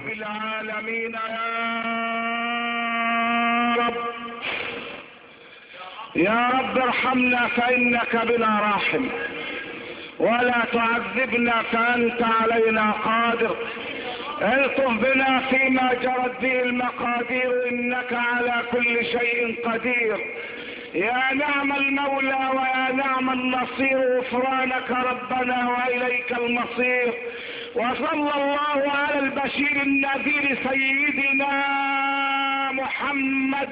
رب العالمين يا رب. يا رب ارحمنا فإنك بنا راحم. ولا تعذبنا فأنت علينا قادر. الطف بنا فيما جرت به المقادير إنك على كل شيء قدير. يا نعم المولى ويا نعم النصير غفرانك ربنا وإليك المصير. وصلى الله على البشير النذير سيدنا محمد.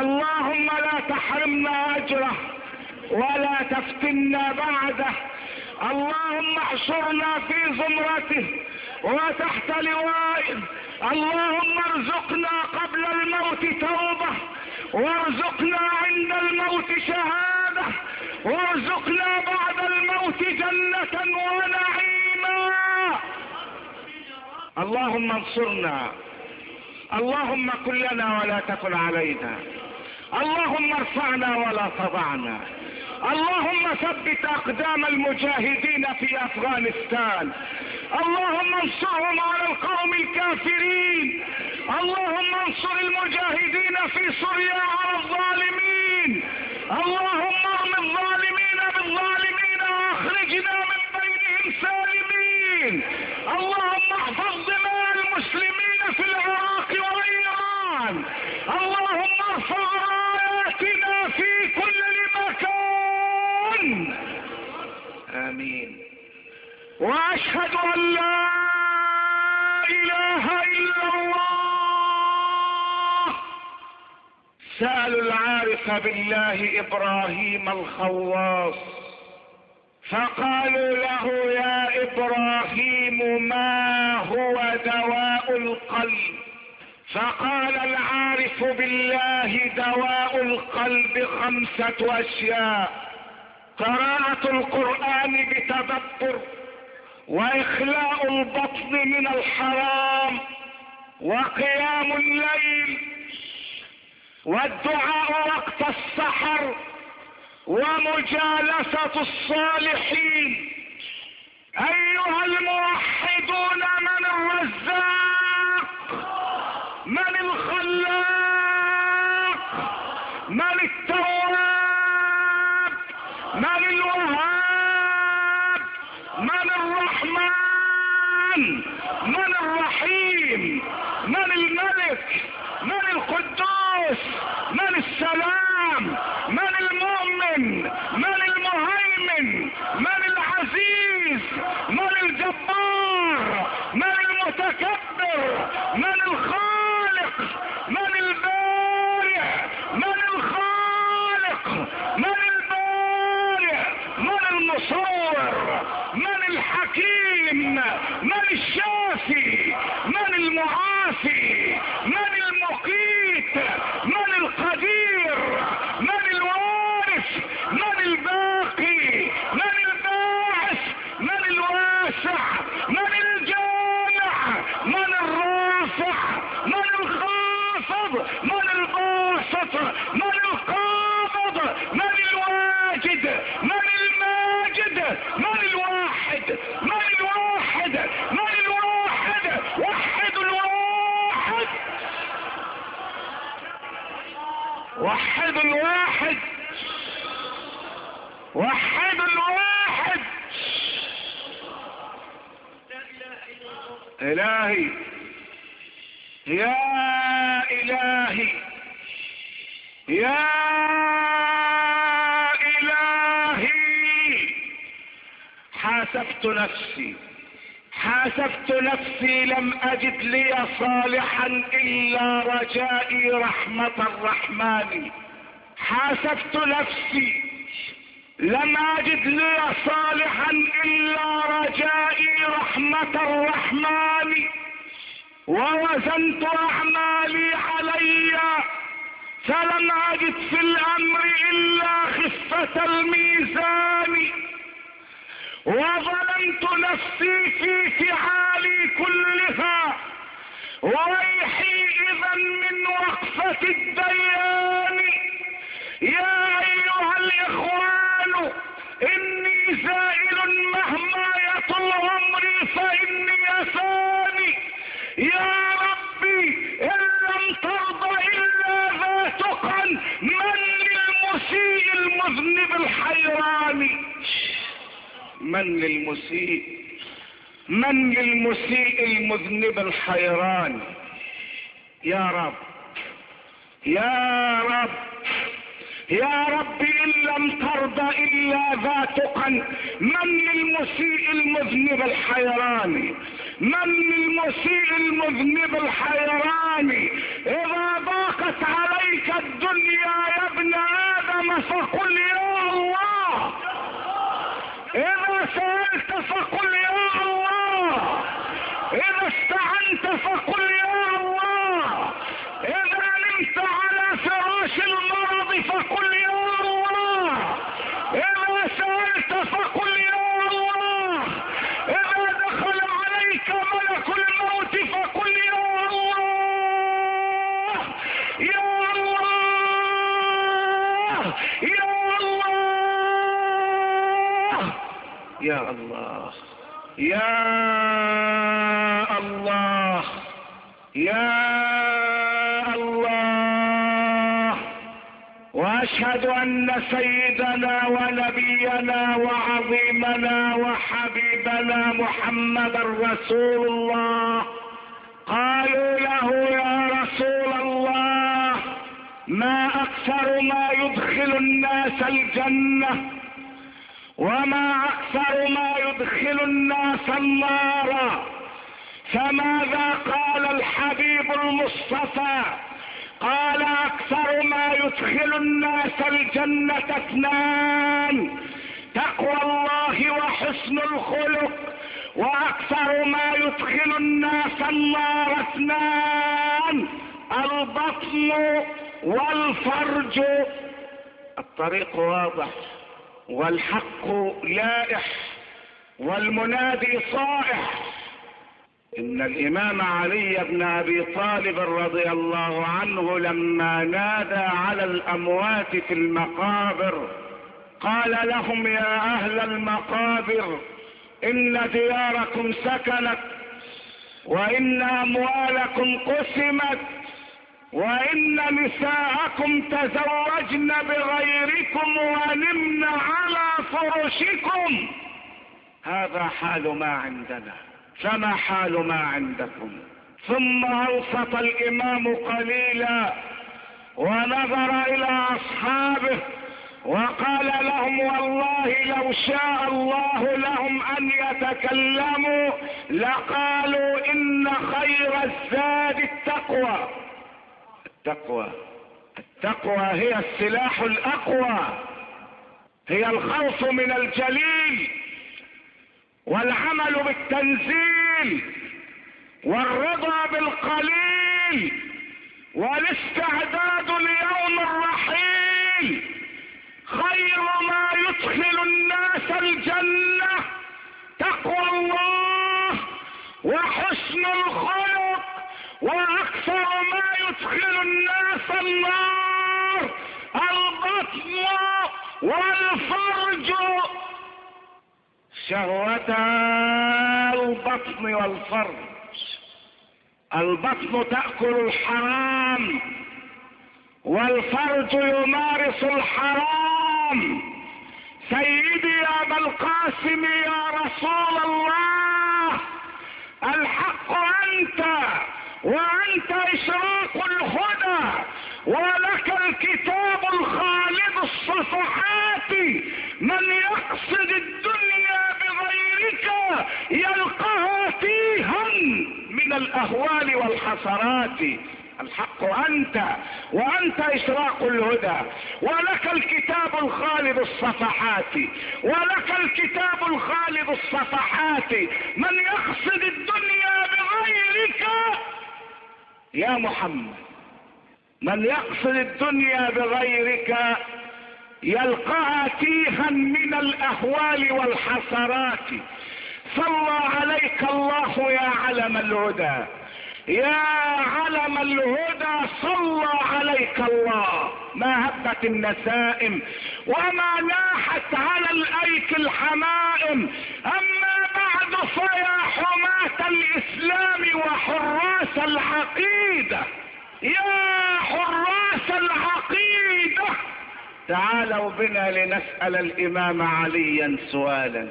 اللهم لا تحرمنا أجره ولا تفتنا بعده. اللهم احشرنا في زمرته وتحت لوائه. اللهم ارزقنا قبل الموت توبة وارزقنا عند الموت شهادة وارزقنا بعد الموت جنة ونعيما. اللهم انصرنا اللهم كن لنا ولا تكن علينا. اللهم ارفعنا ولا تضعنا. اللهم ثبت أقدام المجاهدين في أفغانستان. اللهم انصرهم على القوم الكافرين. اللهم انصر المجاهدين في سوريا على الظالمين. اللهم ارم الظالمين بالظالمين واخرجنا من بينهم سالمين. اللهم احفظ دماء المسلمين في العراق وايران اللهم ارفع راياتنا في كل مكان. آمين. وأشهد أن لا إله إلا الله. سالوا العارف بالله إبراهيم الخواص. فقالوا له يا إبراهيم ما هو دواء القلب؟ فقال العارف بالله دواء القلب خمسة أشياء. قراءة القرآن بتدبر وإخلاء البطن من الحرام وقيام الليل والدعاء وقت السحر ومجالسة الصالحين. أيها الموحدون من الرزاق؟ من الخلاق من الوهاب من الرحمن من الرحيم من الملك من القدوس من السلام من المؤمن من المهيمن من العزيز من الجبار. الشافي إلهي. يا إلهي. يا إلهي. حاسبت نفسي. حاسبت نفسي لم أجد لي صالحا إلا رجائي رحمة الرحمن. حاسبت نفسي. لم أجد لي صالحا إلا رجائي رحمة الرحمن. ووزنت أعمالي علي فلم أجد في الأمر إلا خفة الميزان. وظلمت نفسي في فعالي كلها ويحي إذا من وقفة الديان. يا أيها الإخوان إني زائل مهما يطل عمري فإني ثاني يا ربي إن لم ترضى إلا ذاتقا من للمسيء المذنب الحيران؟ من للمسيء من للمسيء المذنب الحيران؟ يا رب يا رب. يا رب إن لم ترضى إلا ذاتقا من للمسيء المذنب الحيران؟ من للمسيء المذنب الحيران؟ إذا ضاقت عليك الدنيا يا ابن آدم فقل يا الله. إذا سألت فقل يا الله. إذا استعنت فقل يا الله اذا نمت على فراش المرض فقل يا الله إذا سألت فقل يا إذا دخل عليك ملك الموت فقل يا الله يا يا الله. يا الله. يا الله. يا وأشهد أن سيدنا ونبينا وعظيمنا وحبيبنا محمد رسول الله. قالوا له يا رسول الله ما أكثر ما يدخل الناس الجنة وما أكثر ما يدخل الناس النار. فماذا قال الحبيب المصطفى؟ قال أكثر ما يدخل الناس الجنة اثنان تقوى الله وحسن الخلق وأكثر ما يدخل الناس النار اثنان البطن والفرج. الطريق واضح والحق لائح والمنادي صائح. إن الإمام علي بن أبي طالب رضي الله عنه لما نادى على الأموات في المقابر قال لهم يا أهل المقابر إن دياركم سكنت وإن أموالكم قسمت وإن نساءكم تزوجن بغيركم ونمن على فرشكم. هذا حال ما عندنا. فما حال ما عندكم؟ ثم انصت الإمام قليلا ونظر إلى أصحابه وقال لهم والله لو شاء الله لهم أن يتكلموا لقالوا إن خير الزاد التقوى. التقوى. التقوى هي السلاح الأقوى. هي الخوف من الجليل. والعمل بالتنزيل والرضا بالقليل والاستعداد ليوم الرحيل خير ما يدخل الناس الجنة تقوى الله وحسن الخلق وأكثر ما يدخل الناس النار البطن والفرج شهوتا البطن والفرج. البطن تأكل الحرام والفرج يمارس الحرام. سيدي يا أبا القاسم يا رسول الله الحق أنت وأنت إشراق الهدى ولك الكتاب الخالد الصفحات. من يقصد الدنيا بغيرك يلقاها فيها من الأهوال والحسرات. الحق أنت وأنت إشراق الهدى. ولك الكتاب الخالد الصفحات. ولك الكتاب الخالد الصفحات. من يقصد الدنيا بغيرك يا محمد. من يقصد الدنيا بغيرك يلقاها تيها من الأهوال والحسرات. صلى عليك الله يا علم الهدى. يا علم الهدى صلى عليك الله. ما هبت النسائم وما ناحت على الأيك الحمائم. أما بعد فيا حماة الإسلام وحرام العقيدة. يا حراس العقيدة. تعالوا بنا لنسأل الإمام عليا سؤالا.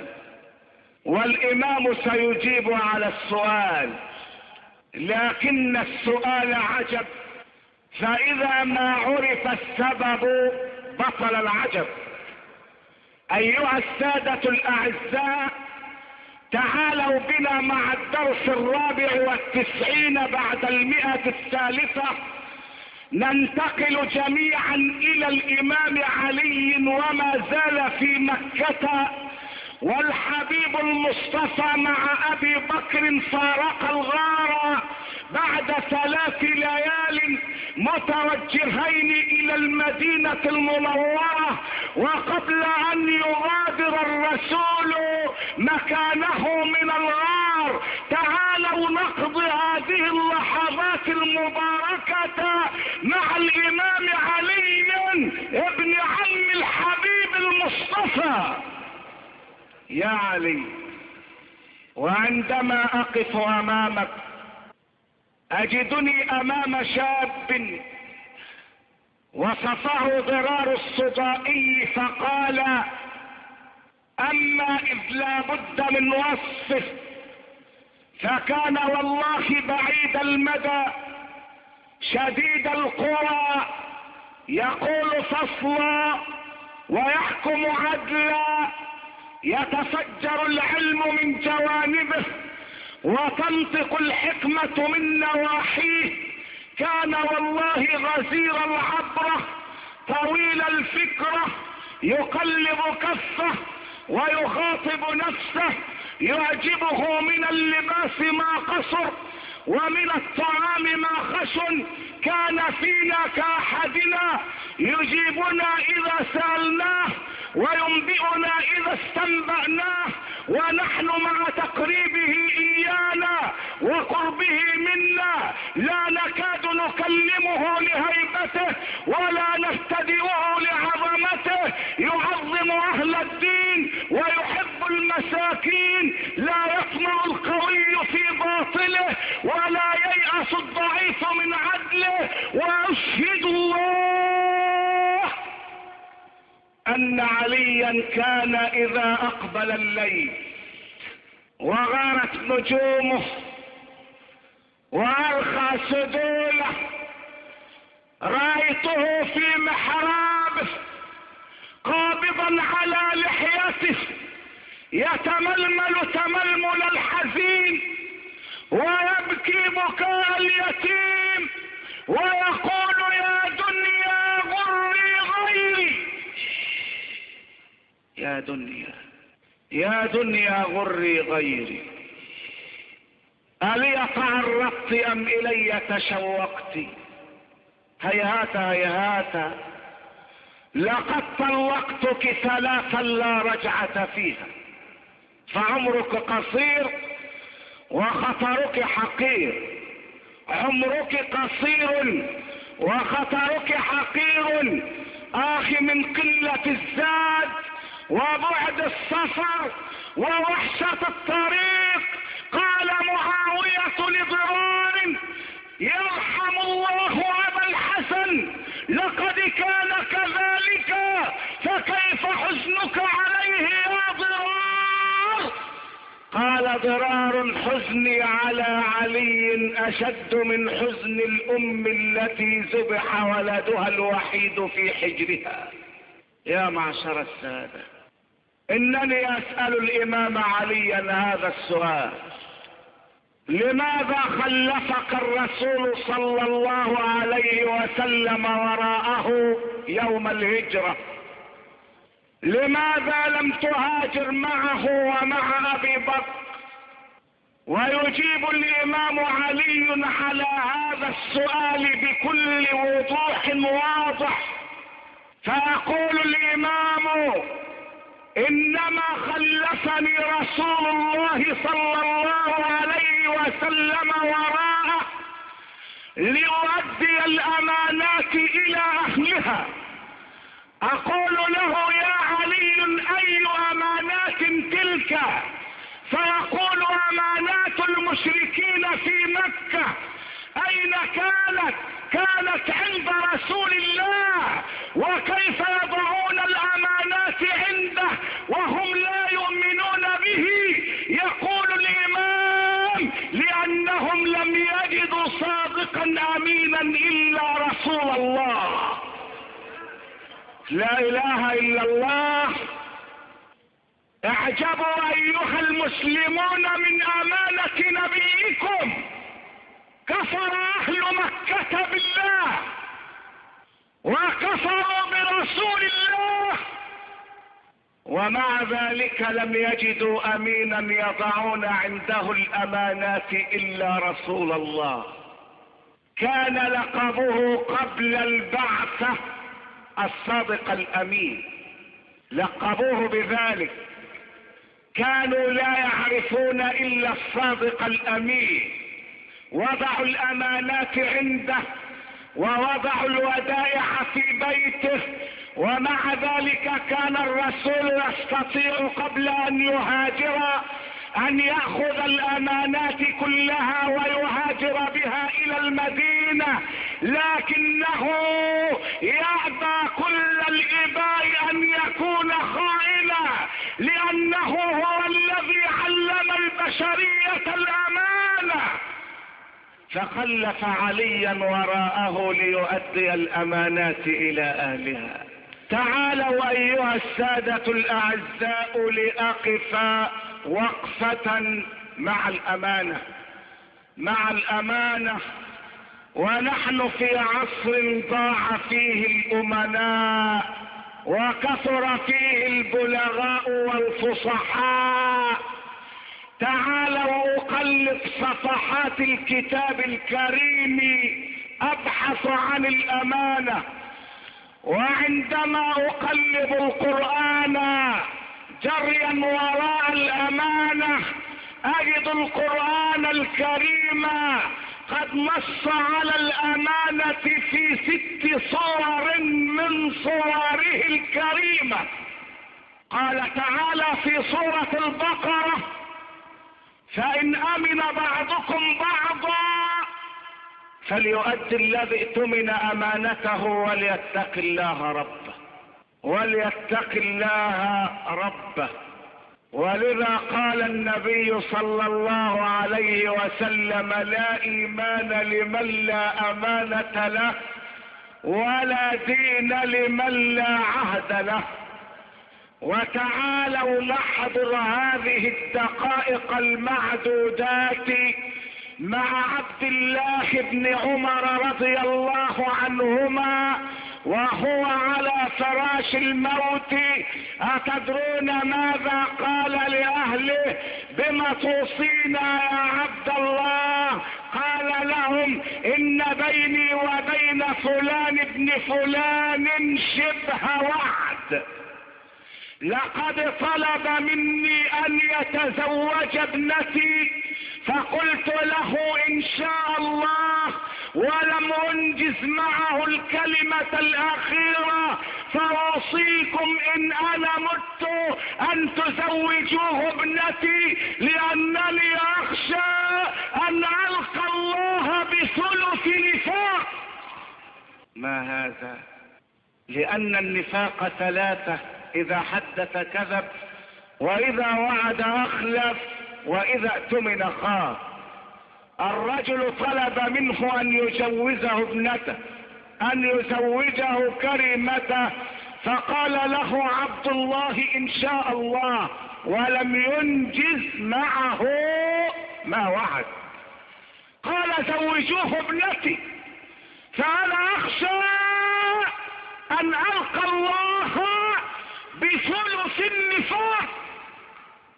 والإمام سيجيب على السؤال لكن السؤال عجب. فإذا ما عرف السبب بطل العجب. أيها السادة الأعزاء تعالوا بنا مع الدرس الرابع والتسعين بعد المئة الثالثة. ننتقل جميعا إلى الإمام علي وما زال في مكة والحبيب المصطفى مع أبي بكر فارق الغار بعد ثلاث ليال متوجهين إلى المدينة المنورة وقبل أن يغادر الرسول مكانه من الغار. تعالوا نقضي هذه اللحظات المباركة الامام علي ابن عم الحبيب المصطفى. يا علي وعندما أقف أمامك أجدني أمام شاب وصفه ضرار الصدائي فقال أما إذ لا بد من وصفه فكان والله بعيد المدى شديد القوى يقول فصلا ويحكم عدلا يتفجر العلم من جوانبه وتنطق الحكمة من نواحيه. كان والله غزير العبرة طويل الفكرة يقلب كفه ويخاطب نفسه يعجبه من اللباس ما قصر. ومن الطعام ما خشن كان فينا كأحدنا يجيبنا إذا سألناه وينبئنا إذا استنبأناه ونحن مع تقريبه إيانا وقربه منا لا نكاد نكلمه لهيبته ولا نفتدئه لعظمته يعظم أهل الدين ويحب المساكين لا يطمع القوي في باطله ولا ييأس الضعيف من عدله وأشهد الله أن عليا كان إذا أقبل الليل وغارت نجومه وارخى سدوله رأيته في محرابه قابضا على لحيته يتململ تململ الحزين. ويبكي بكاء اليتيم ويقول يا دنيا غري غيري. يا دنيا يا دنيا غري غيري. ألي تعرضت أم إلي تشوقت؟ هيهات هيهات. لقد طلقتك ثلاثا لا رجعة فيها فعمرك قصير. وخطرك حقير. عمرك قصير وخطرك حقير. آخ من قلة الزاد وبعد السفر ووحشة الطريق. قال معاوية لضرار يرحم الله أبا الحسن لقد كان كذلك فكيف حزنك عليه؟ قال ضرار حزني على علي أشد من حزن الأم التي ذبح ولدها الوحيد في حجرها. يا معشر السادة إنني أسأل الإمام عليا هذا السؤال. لماذا خلفك الرسول صلى الله عليه وسلم وراءه يوم الهجرة؟ لماذا لم تهاجر معه ومع أبي بكر؟ ويجيب الإمام علي على هذا السؤال بكل وضوح واضح. فيقول الإمام إنما خلفني رسول الله صلى الله عليه وسلم وراءه ليؤدي الأمانات إلى أهلها. أقول له يا علي اي أمانات تلك؟ فيقول أمانات المشركين في مكة. أين كانت؟ كانت عند رسول الله. وكيف يضعون الأمانات عنده وهم لا يؤمنون به؟ يقول الإمام لأنهم لم يجدوا صادقا امينا إلا رسول الله. لا إله إلا الله. اعجبوا أيها المسلمون من أمانة نبيكم. كفر أهل مكة بالله. وكفروا برسول الله. ومع ذلك لم يجدوا أمينا يضعون عنده الأمانات إلا رسول الله. كان لقبه قبل البعثة الصادق الأمين. لقبوه بذلك. كانوا لا يعرفون إلا الصادق الأمين. وضعوا الأمانات عنده ووضعوا الودائع في بيته ومع ذلك كان الرسول يستطيع قبل أن يهاجر أن يأخذ الأمانات كلها ويهاجر بها إلى المدينة لكنه يأبى كل الإباء أن يكون خائنا لأنه هو الذي علم البشرية الامانه فخلف عليا وراءه ليؤدي الأمانات إلى أهلها. تعالوا أيها السادة الأعزاء لاقف وقفة مع الأمانة مع الأمانة ونحن في عصر ضاع فيه الأمناء وكثر فيه البلغاء والفصحاء. تعالوا اقلب صفحات الكتاب الكريم أبحث عن الأمانة وعندما أقلب القرآن جريا وراء الأمانة. أجد القرآن الكريم قد نص على الأمانة في ست صور من صوره الكريمة قال تعالى في سورة البقرة فإن أمن بعضكم بعضا فليؤدي الذي ائتمن أمانته وليتق الله ربه وليتق الله ربه. ولذا قال النبي صلى الله عليه وسلم لا إيمان لمن لا أمانة له ولا دين لمن لا عهد له. وتعالوا نحضر هذه الدقائق المعدودات مع عبد الله بن عمر رضي الله عنهما وهو على فراش الموت. أتدرون ماذا قال لأهله؟ بما توصينا يا عبد الله. قال لهم إن بيني وبين فلان ابن فلان شبه وعد. لقد طلب مني أن يتزوج ابنتي فقلت له إن شاء الله ولم أنجز معه الكلمة الأخيرة فأوصيكم إن أنا مت أن تزوجوه ابنتي لأنني أخشى أن ألقى الله بثلث نفاق. ما هذا؟ لأن النفاق ثلاثة إذا حدث كذب وإذا وعد أخلف. وإذا اؤتمن خان الرجل طلب منه أن يجوزه ابنته أن يزوجه كريمته. فقال له عبد الله إن شاء الله. ولم ينجز معه ما وعد. قال زوجوه ابنتي. فأنا أخشى أن ألقى الله بثلث النفاق.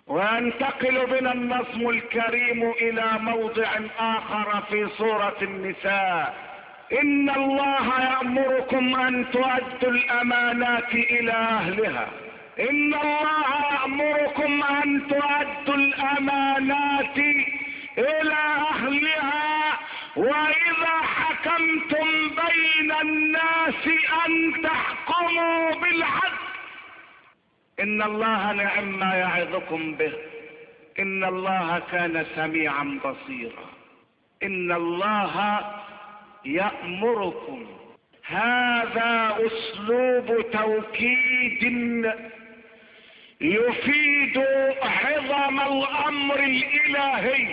وينتقل بنا النظم الكريم إلى موضع آخر في سورة النساء. إن الله يأمركم أن تؤدوا الأمانات إلى أهلها. إن الله يأمركم أن تؤدوا الأمانات إلى أهلها. وإذا حكمتم بين الناس أن تحكموا بالعدل إن الله نعم ما يعظكم به. إن الله كان سميعا بصيرا. إن الله يأمركم. هذا أسلوب توكيد يفيد عظم الأمر الإلهي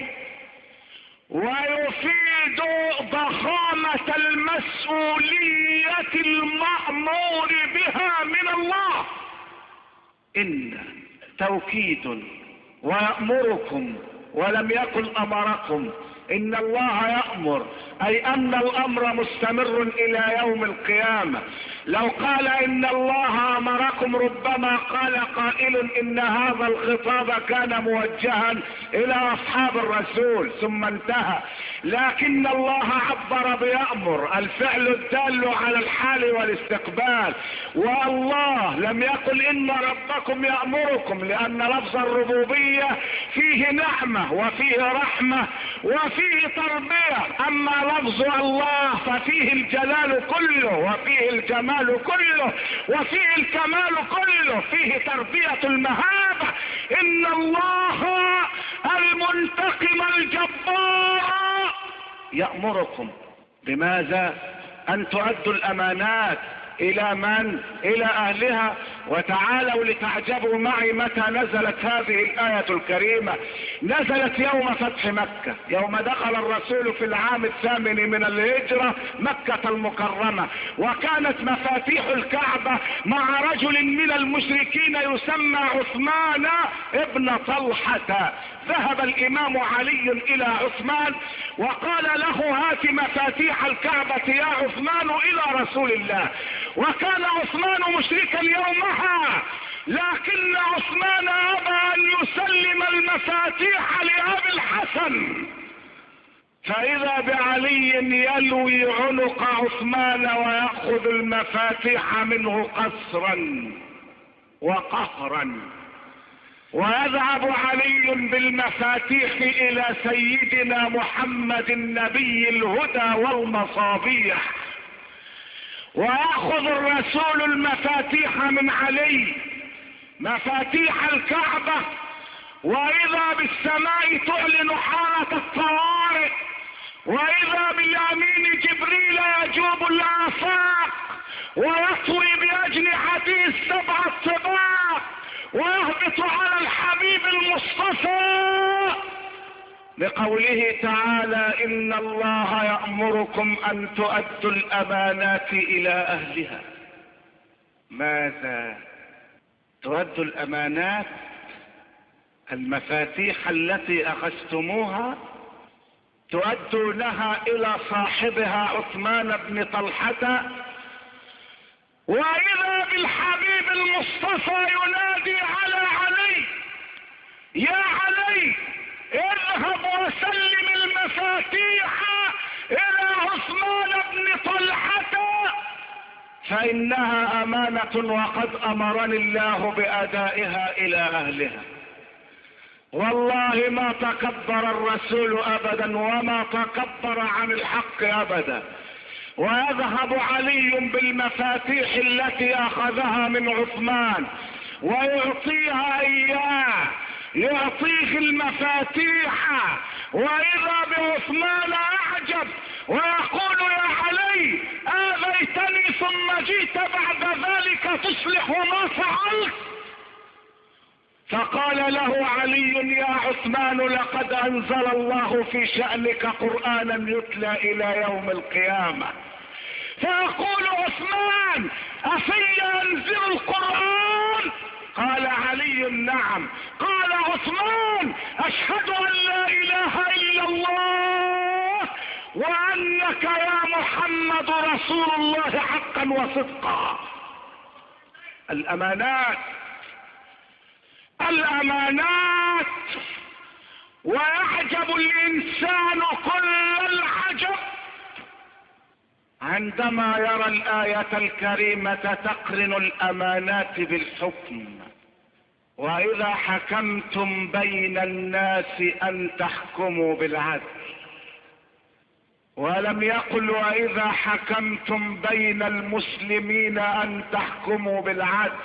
ويفيد ضخامة المسؤولية المأمور بها من الله. إن توكيد ويأمركم ولم يقل أمركم إن الله يأمر أي أن الأمر مستمر إلى يوم القيامة. لو قال إن الله أمركم ربما قال قائل إن هذا الخطاب كان موجها إلى أصحاب الرسول ثم انتهى. لكن الله عبر بيأمر الفعل الدال على الحال والاستقبال. والله لم يقل إن ربكم يأمركم لأن لفظ الربوبية فيه نعمة وفيه رحمة وفيه تربية أما لفظ الله ففيه الجلال كله وفيه الجمال كله وفيه الكمال كله فيه تربية المهابة. إن الله المنتقم الجبار. يأمركم. بماذا؟ أن تؤدوا الأمانات. إلى من؟ إلى أهلها. وتعالوا لتعجبوا معي متى نزلت هذه الآية الكريمة. نزلت يوم فتح مكة. يوم دخل الرسول في العام الثامن من الهجرة مكة المكرمة. وكانت مفاتيح الكعبة مع رجل من المشركين يسمى عثمان ابن طلحة. ذهب الإمام علي إلى عثمان وقال له هات مفاتيح الكعبة يا عثمان إلى رسول الله. وكان عثمان مشركا يومها لكن عثمان أبى أن يسلم المفاتيح لأبي الحسن. فإذا بعلي يلوي عنق عثمان ويأخذ المفاتيح منه قسرا وقهرا. ويذهب علي بالمفاتيح إلى سيدنا محمد النبي الهدى والمصابيح. ويأخذ الرسول المفاتيح من علي مفاتيح الكعبة. وإذا بالسماء تعلن حالة الطوارئ وإذا باليمين جبريل يجوب الآفاق ويطوي باجنحته السبع الطباق ويهبط على الحبيب المصطفى لقوله تعالى إن الله يأمركم أن تؤدوا الأمانات إلى أهلها. ماذا؟ تؤدوا الأمانات المفاتيح التي أخذتموها؟ تؤدونها إلى صاحبها عثمان بن طلحة وإذا بالحبيب المصطفى ينادي على علي يا علي اذهب وسلم المفاتيح إلى عثمان بن طلحة فإنها أمانة وقد أمرني الله بأدائها إلى أهلها. والله ما تكبر الرسول ابدا وما تكبر عن الحق ابدا. ويذهب علي بالمفاتيح التي أخذها من عثمان ويعطيها إياه يعطيه المفاتيح. وإذا بعثمان أعجب ويقول يا علي آذيتني ثم جئت بعد ذلك تصلح ما فعلت. فقال له علي يا عثمان لقد أنزل الله في شأنك قرآنا يتلى إلى يوم القيامة. فيقول عثمان افي أنزل القرآن؟ قال علي نعم. قال عثمان أشهد أن لا إله إلا الله وأنك يا محمد رسول الله حقا وصدقا. الأمانات الأمانات ويعجب الإنسان كل العجب عندما يرى الآية الكريمة تقرن الأمانات بالحكم. وإذا حكمتم بين الناس أن تحكموا بالعدل. ولم يقل وإذا حكمتم بين المسلمين أن تحكموا بالعدل.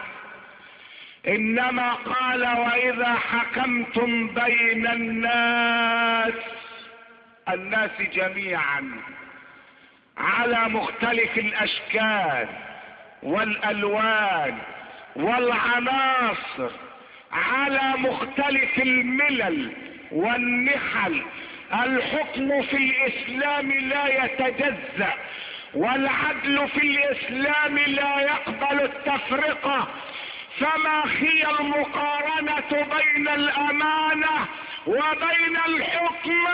إنما قال وإذا حكمتم بين الناس الناس جميعا على مختلف الأشكال والألوان والعناصر على مختلف الملل والنحل. الحكم في الإسلام لا يتجزأ والعدل في الإسلام لا يقبل التفرقة. فما هي المقارنة بين الأمانة وبين الحكم؟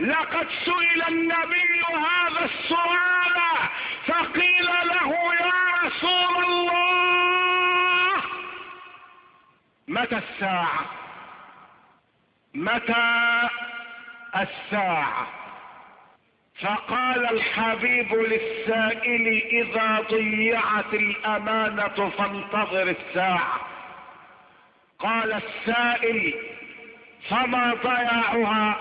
لقد سئل النبي هذا السؤال فقيل له يا رسول الله متى الساعة؟ متى الساعة؟ فقال الحبيب للسائل إذا ضيعت الأمانة فانتظر الساعة. قال السائل فما ضياعها؟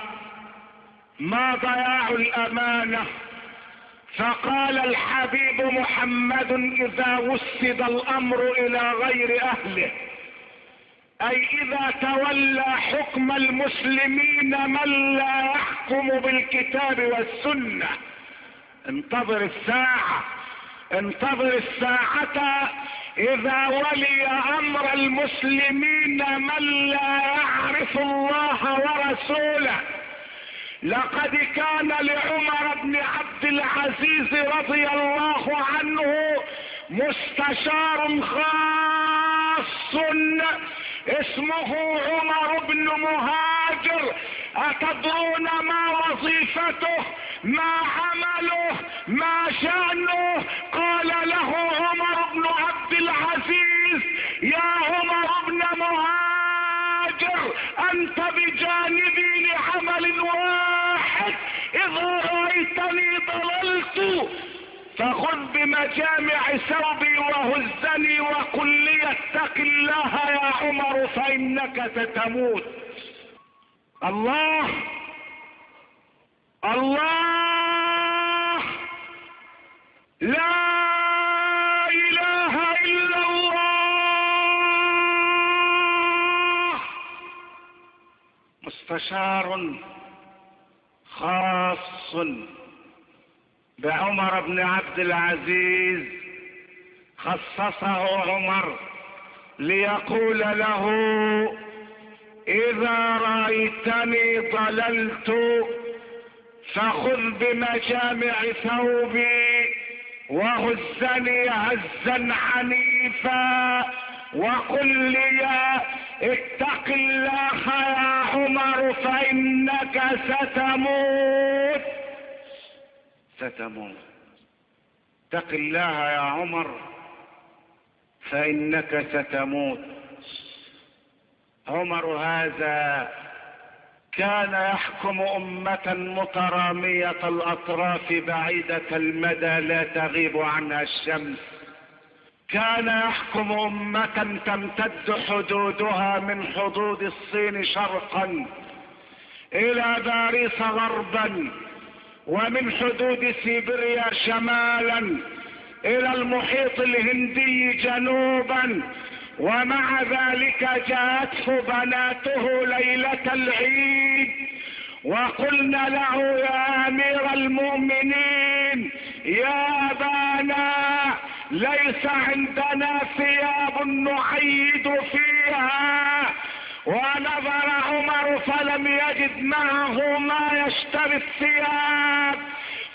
ما ضياع الأمانة؟ فقال الحبيب محمد إذا وسد الأمر إلى غير أهله. أي إذا تولى حكم المسلمين من لا يحكم بالكتاب والسنة. انتظر الساعة انتظر الساعة. إذا ولي أمر المسلمين من لا يعرف الله ورسوله لقد كان لعمر بن عبد العزيز رضي الله عنه مستشار خاص اسمه عمر بن مهاجر. أتدرون ما وظيفته؟ ما عمله؟ ما شأنه؟ قال له عمر بن عبد العزيز يا عمر بن مهاجر أنت بجانبي لعمل واحد اذا رأيتني ضللت فخذ بمجامع ثوبي وهزني وقل لي اتق الله يا عمر فإنك ستموت. الله الله لا إله إلا الله. مستشار خاص. بعمر بن عبد العزيز خصصه عمر ليقول له إذا رأيتني ضللت فخذ بمجامع ثوبي وهزني هزا عنيفا وقل لي اتق الله يا عمر فإنك ستموت. ستموت اتق الله يا عمر فإنك ستموت. عمر هذا كان يحكم أمة مترامية الأطراف بعيدة المدى لا تغيب عنها الشمس. كان يحكم أمة تمتد حدودها من حدود الصين شرقا إلى باريس غربا. ومن حدود سيبيريا شمالا إلى المحيط الهندي جنوبا ومع ذلك جاءته بناته ليلة العيد. وقلنا له يا أمير المؤمنين يا أبانا ليس عندنا ثياب نعيد فيها ونظر عمر فلم يجد معه ما يشتري الثياب.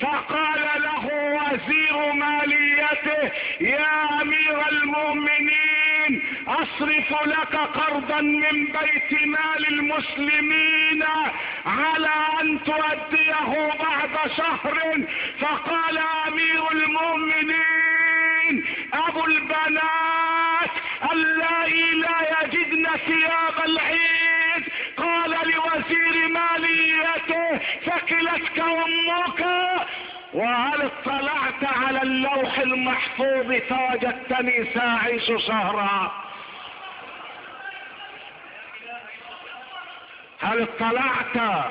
فقال له وزير ماليته يا أمير المؤمنين أصرف لك قرضا من بيت مال المسلمين على أن تؤديه بعد شهر. فقال أمير المؤمنين أبو البنات اللائي لا يجدن ثياب العيد لوزير ماليته ثكلتك أمك وهل اطلعت على اللوح المحفوظ فوجدتني ساعيش شهرا؟ هل اطلعت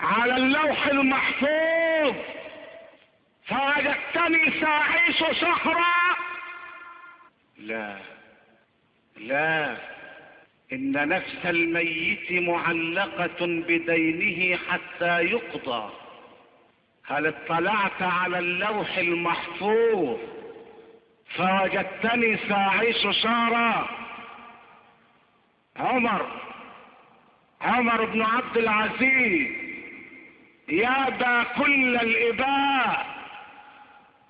على اللوح المحفوظ فوجدتني ساعيش شهرا؟ لا لا. إن نفس الميت معلقة بدينه حتى يقضى. هل اطلعت على اللوح المحفوظ؟ فوجدتني ساعيش شارا. عمر عمر بن عبد العزيز يابى كل الإباء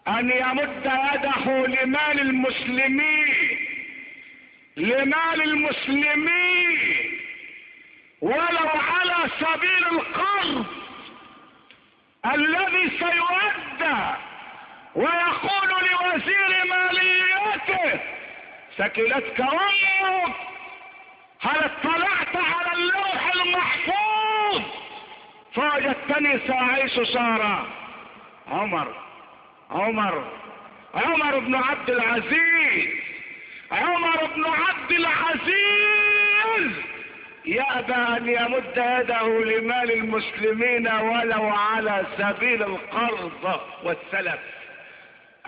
أن يمد يده لمال المسلمين. لمال المسلمين ولو على سبيل القرض الذي سيؤدى ويقول لوزير ماليته سكلتك أمك هل اطلعت على اللوح المحفوظ؟ فوجدتني سأعيش سارة. عمر عمر عمر بن عبد العزيز عمر بن عبد العزيز يأبى أن يمد يده لمال المسلمين ولو على سبيل القرض والسلف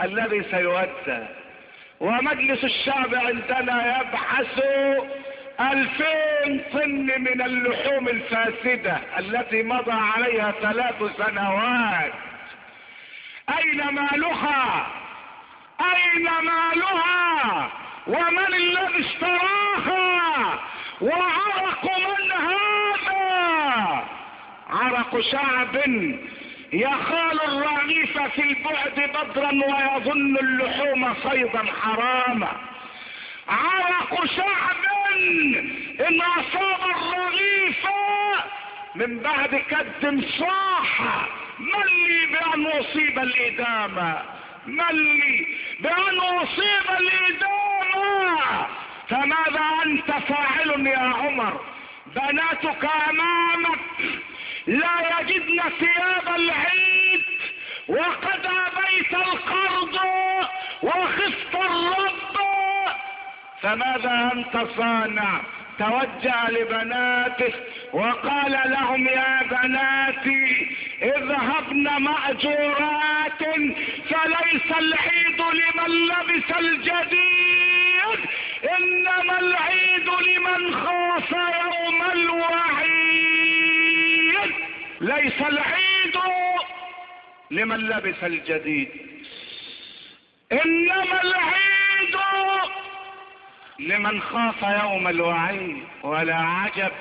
الذي سيؤدى. ومجلس الشعب عندنا يبحث ألفين طن من اللحوم الفاسدة التي مضى عليها ثلاث سنوات. أين مالها؟ أين مالها؟ ومن الذي اشتراها وعرق من هذا؟ عرق شعب يخال الرغيف في البعد بدرا ويظن اللحوم صيدا حراما. عرق شعب إن أصاب الرغيف من بعد كد صاح من لي بأن أصيب الإدامة؟ من لي بأن أصيب الادامه فماذا أنت فاعل يا عمر؟ بناتك أمامك لا يجدن ثياب العيد وقد أبيت القرض وخفت الرب. فماذا أنت صانع؟ توجه لبناته وقال لهم يا بناتي اذهبن مأجورات فليس العيد لمن لبس الجديد إنما العيد لمن خاف يوم الوعيد. ليس العيد لمن لبس الجديد إنما العيد لمن خاف يوم الوعيد ولا عجب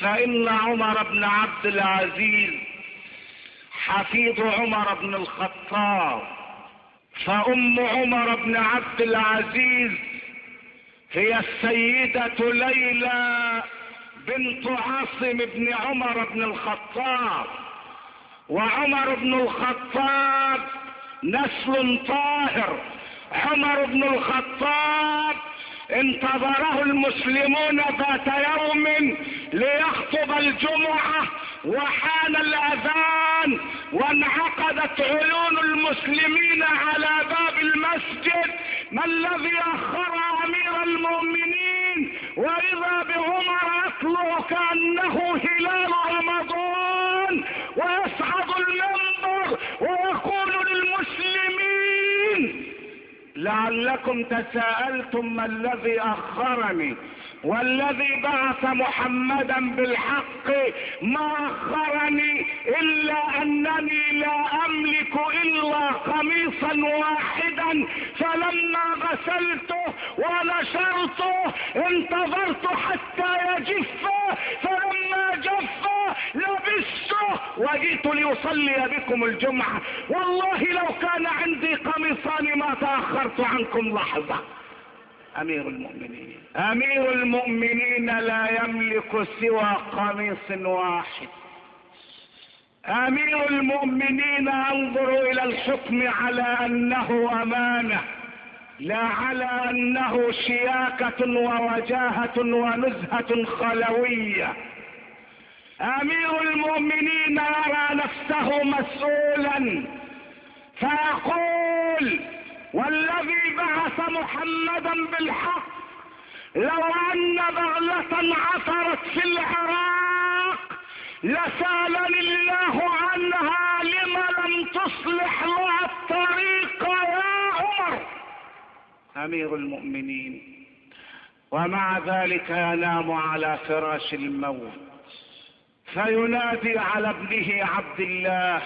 فإن عمر بن عبد العزيز حفيد عمر بن الخطاب فأم عمر بن عبد العزيز هي السيدة ليلى بنت عاصم بن عمر بن الخطاب. وعمر بن الخطاب نسل طاهر عمر بن الخطاب انتظره المسلمون ذات يوم ليخطب الجمعة وحان الأذان وانعقدت عيون المسلمين على باب المسجد ما الذي أخر أمير المؤمنين وإذا بعمر يطلع كأنه هلال رمضان ويصعد المنبر ويقول لعلكم تساءلتم ما الذي أخرني. والذي بعث محمدا بالحق ما أخرني إلا أنني لا أملك إلا قميصا واحدا فلما غسلته ونشرته انتظرت حتى يجف فلما جف لبسته وجئت لأصلي بكم الجمعة. والله لو كان عندي قميصان ما تأخرت عنكم لحظة. أمير المؤمنين. أمير المؤمنين لا يملك سوى قميص واحد. أمير المؤمنين أنظر إلى الحكم على أنه أمانة لا على أنه شياكة ووجاهة ونزهة خلوية. أمير المؤمنين يرى نفسه مسؤولا فيقول والذي بعث محمدا بالحق لو أن بغلة عثرت في العراق لسألني الله عنها لما لم تصلح لها الطريق يا عمر. أمير المؤمنين ومع ذلك ينام على فراش الموت فينادي على ابنه عبد الله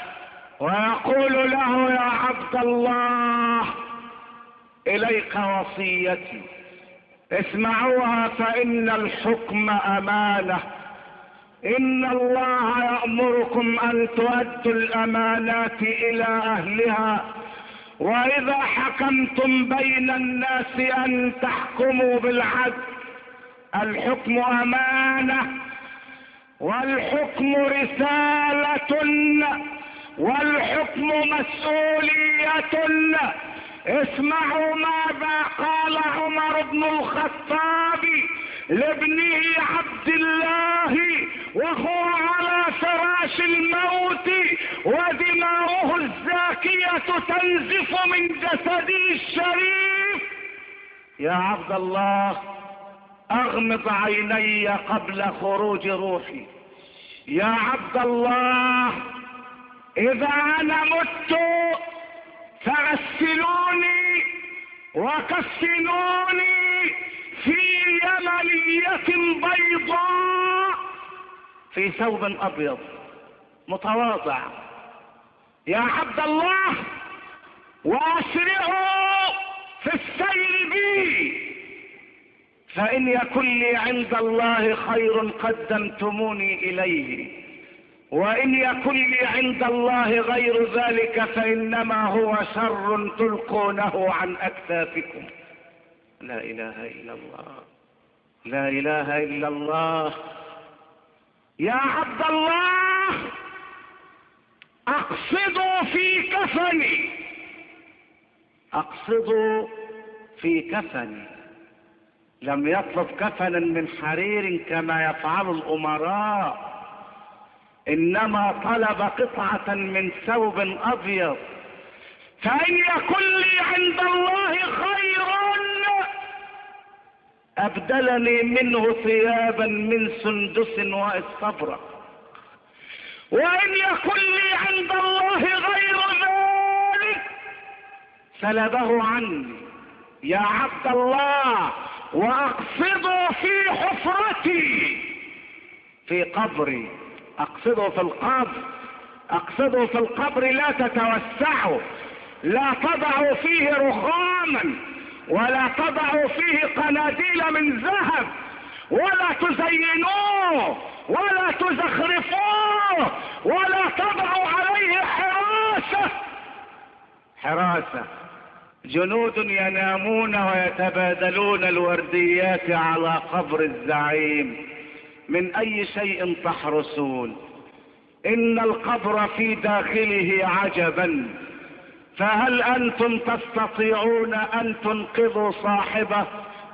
ويقول له يا عبد الله إليك وصيتي. اسمعوها فإن الحكم أمانة. إن الله يأمركم أن تؤدوا الأمانات إلى أهلها. وإذا حكمتم بين الناس أن تحكموا بالعدل الحكم أمانة والحكم رسالة والحكم مسؤولية. اسمعوا ماذا قال عمر بن الخطاب لابنه عبد الله وهو على فراش الموت ودماؤه الزاكية تنزف من جسده الشريف. يا عبد الله أغمض عيني قبل خروج روحي. يا عبد الله إذا أنا مت فغسلوني وكفنوني في يمنية بيضاء. في ثوب أبيض. متواضع. يا عبد الله وأسرعوا في السير بي. فإن يكن لي عند الله خير قدمتموني إليه. وإن يكن لي عند الله غير ذلك فإنما هو شر تلقونه عن أكتافكم. لا إله إلا الله. لا إله إلا الله. يا عبد الله اقصدوا في كفني. اقصدوا في كفني. لم يطلب كفنا من حرير كما يفعل الأمراء. إنما طلب قطعة من ثوب أبيض. فإن يكن لي عند الله خير أبدلني منه ثيابا من سندس واستبرق وإن يكن لي عند الله غير ذلك سلبه عني. يا عبد الله واقصده في حفرتي في قبري. أقصده في القبر أقصده في القبر لا تتوسعوا لا تضعوا فيه رخاما ولا تضعوا فيه قناديل من ذهب ولا تزينوه ولا تزخرفوه ولا تضعوا عليه حراسة. حراسة. جنود ينامون ويتبادلون الورديات على قبر الزعيم. من أي شيء تحرسون. إن القبر في داخله عجبا. فهل أنتم تستطيعون أن تنقذوا صاحبه؟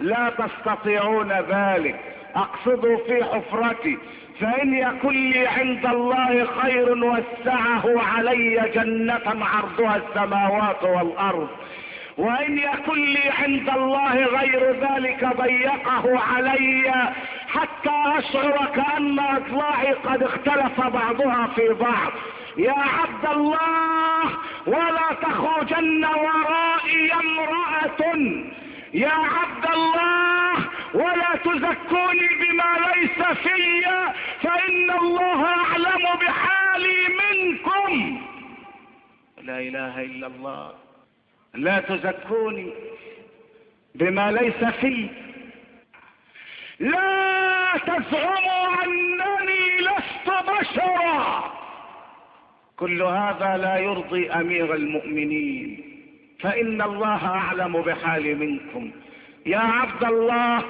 لا تستطيعون ذلك. أقصدوا في حفرتي. فإن يكن لي عند الله خير وسعه علي جنة عرضها السماوات والأرض. وأن يكن لي عند الله غير ذلك ضيقه علي حتى أشعر كأن اضلاعي قد اختلف بعضها في بعض. يا عبد الله ولا تخرجن ورائي امرأة. يا عبد الله ولا تزكوني بما ليس في فإن الله أعلم بحالي منكم. لا إله إلا الله. لا تزكوني بما ليس في. لا تزعموا أنني لست بشرا. كل هذا لا يرضي أمير المؤمنين. فإن الله أعلم بحال منكم. يا عبد الله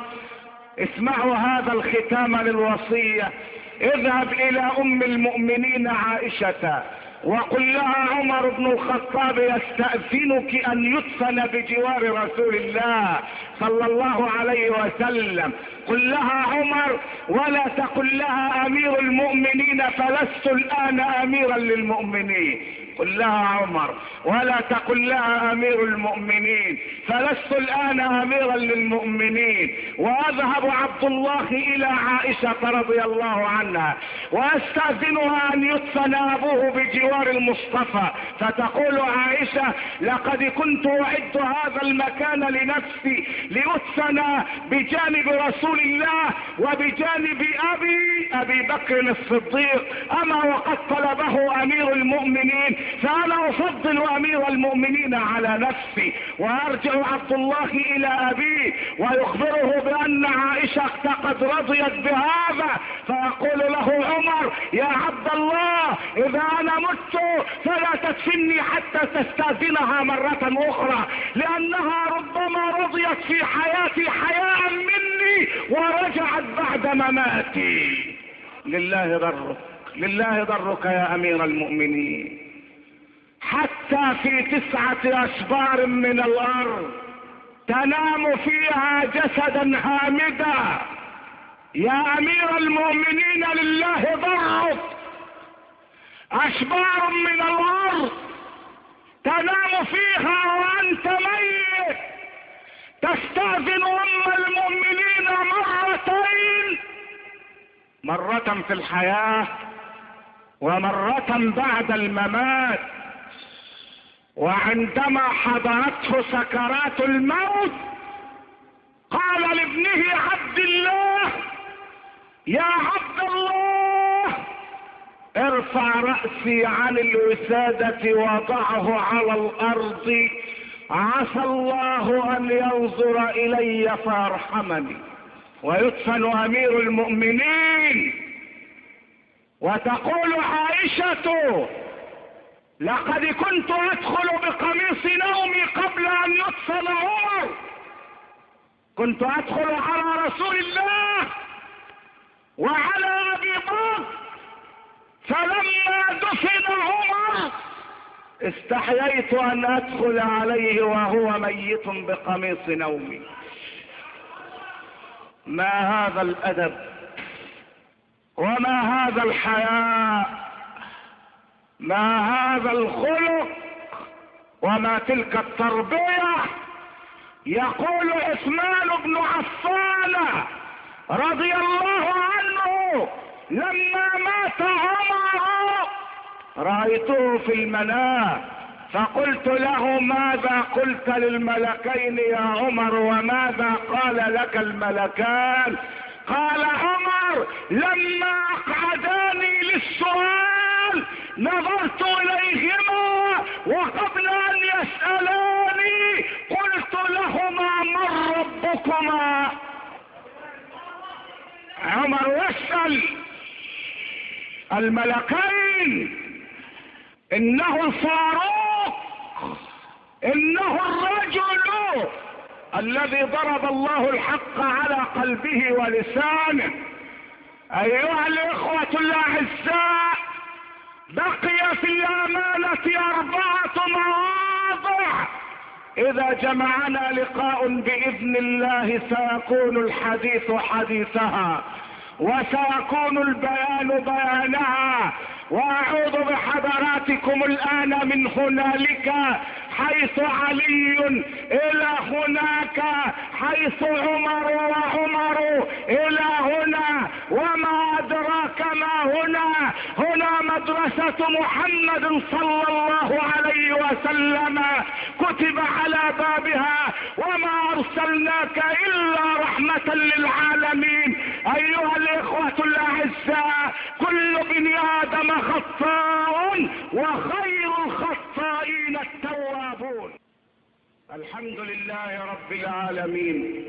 اسمعوا هذا الختام للوصية. اذهب إلى أم المؤمنين عائشة. وقل لها عمر بن الخطاب يستأذنك أن يدفن بجوار رسول الله صلى الله عليه وسلم. قل لها عمر ولا تقل لها أمير المؤمنين فلست الآن أميرا للمؤمنين. قل لها عمر ولا تقل لها أمير المؤمنين فلست الآن أميرا للمؤمنين. وأذهب عبد الله إلى عائشة رضي الله عنها وأستأذنها أن يدفن ابوه بجوار المصطفى. فتقول عائشة لقد كنت اعد هذا المكان لنفسي ليدفن بجانب رسول الله وبجانب أبي أبي بكر الصديق. أما وقد طلبه أمير المؤمنين فأنا أفضل أمير المؤمنين على نفسي وأرجع عبد الله إلى أبيه ويخبره بأن عائشة قد رضيت بهذا فيقول له عمر يا عبد الله إذا أنا مت فلا تدفني حتى تستأذنها مرة أخرى لأنها ربما رضيت في حياتي حياء مني ورجعت بعد مماتي. لله ضرك لله ضرك يا أمير المؤمنين. حتى في تسعة أشبار من الأرض تنام فيها جسدا هامدا يا أمير المؤمنين لله ضرك أشبار من الأرض تنام فيها وأنت ميت. تستأذن أم المؤمنين مرتين. مرة في الحياة ومرة بعد الممات. وعندما حضرته سكرات الموت قال لابنه عبد الله يا عبد الله ارفع رأسي عن الوسادة وضعه على الأرض عسى الله أن ينظر إلي فيرحمني ويدفن أمير المؤمنين. وتقول عائشة لقد كنت أدخل بقميص نومي قبل أن يدفن عمر. كنت أدخل على رسول الله وعلى أبي بكر. فلما دفن عمر استحييت أن أدخل عليه وهو ميت بقميص نومي. ما هذا الأدب؟ وما هذا الحياء؟ ما هذا الخلق وما تلك التربية؟ يقول عثمان بن عفان رضي الله عنه لما مات عمر رأيته في المنام فقلت له ماذا قلت للملكين يا عمر وماذا قال لك الملكان؟ قال عمر لما أقعداني للسؤال نظرت إليهما وقبل أن يسألاني قلت لهما من ربكما. عمر يسأل الملكين. إنه الفاروق. إنه الرجل الذي ضرب الله الحق على قلبه ولسانه. أيها الإخوة الأعزاء بقي في الأمانة أربعة مواضع. إذا جمعنا لقاء بإذن الله سيكون الحديث حديثها وسيكون البيان بيانها. وأعوذ بحضراتكم الآن من هنالك حيث علي إلى هناك حيث عمر وعمر إلى هنا وما أدراك ما هنا. هنا مدرسة محمد صلى الله عليه وسلم كتب على بابها وما أرسلناك إلا رحمة للعالمين. أيها الإخوة الاعزاء كل بني آدم خطاء وخير الخطائين التوابون. الحمد لله رب العالمين.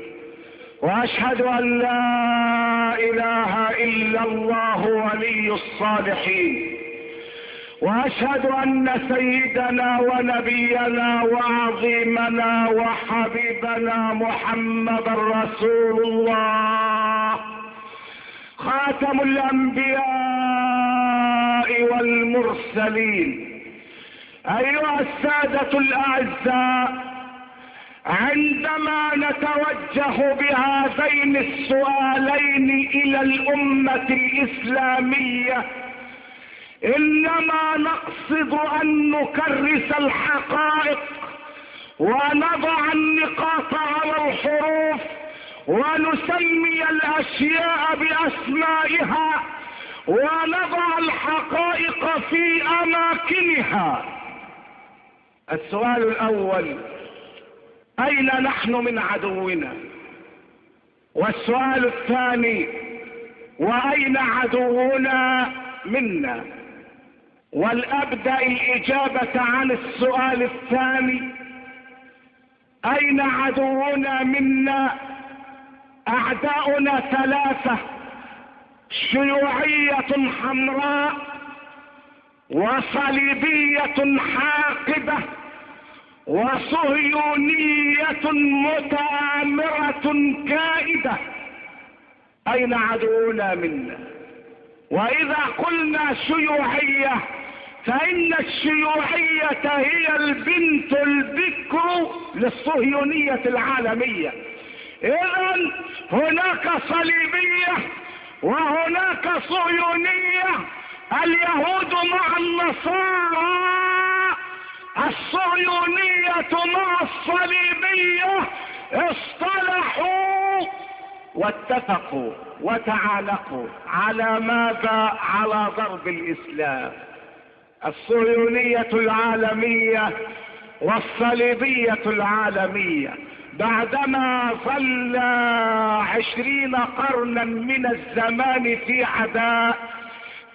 وأشهد أن لا إله إلا الله ولي الصالحين. وأشهد أن سيدنا ونبينا وعظيمنا وحبيبنا محمد رسول الله. خاتم الأنبياء والمرسلين. أيها السادة الأعزاء عندما نتوجه بهذين السؤالين إلى الأمة الإسلامية إنما نقصد أن نكرس الحقائق ونضع النقاط على الحروف ونسمي الأشياء بأسمائها ونضع الحقائق في أماكنها. السؤال الأول أين نحن من عدونا؟ والسؤال الثاني وأين عدونا منا؟ ولابدا الإجابة عن السؤال الثاني أين عدونا منا؟ أعداؤنا ثلاثة. شيوعية حمراء وصليبية حاقبة وصهيونية متآمرة كائده أين عدونا منا؟ وإذا قلنا شيوعية فإن الشيوعية هي البنت البكر للصهيونية العالمية. اذا هناك صليبية وهناك صهيونية اليهود مع النصارى. الصهيونية مع الصليبية اصطلحوا واتفقوا وتعالقوا على ماذا؟ على ضرب الإسلام. الصهيونية العالمية والصليبية العالمية. بعدما ظل عشرين قرنا من الزمان في عداء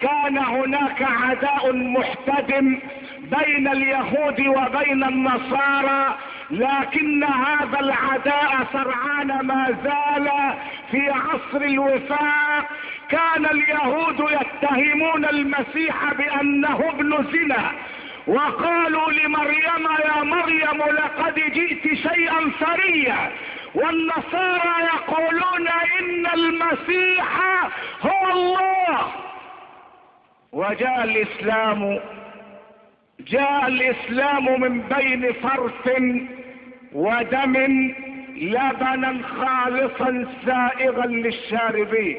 كان هناك عداء محتدم بين اليهود وبين النصارى لكن هذا العداء سرعان ما زال في عصر الوفاق كان اليهود يتهمون المسيح بأنه ابن زنا. وقالوا لمريم يا مريم لقد جئت شيئا ثريا والنصارى يقولون إن المسيح هو الله. وجاء الإسلام جاء الإسلام من بين فرث ودم لبنا خالصا سائغا للشاربين.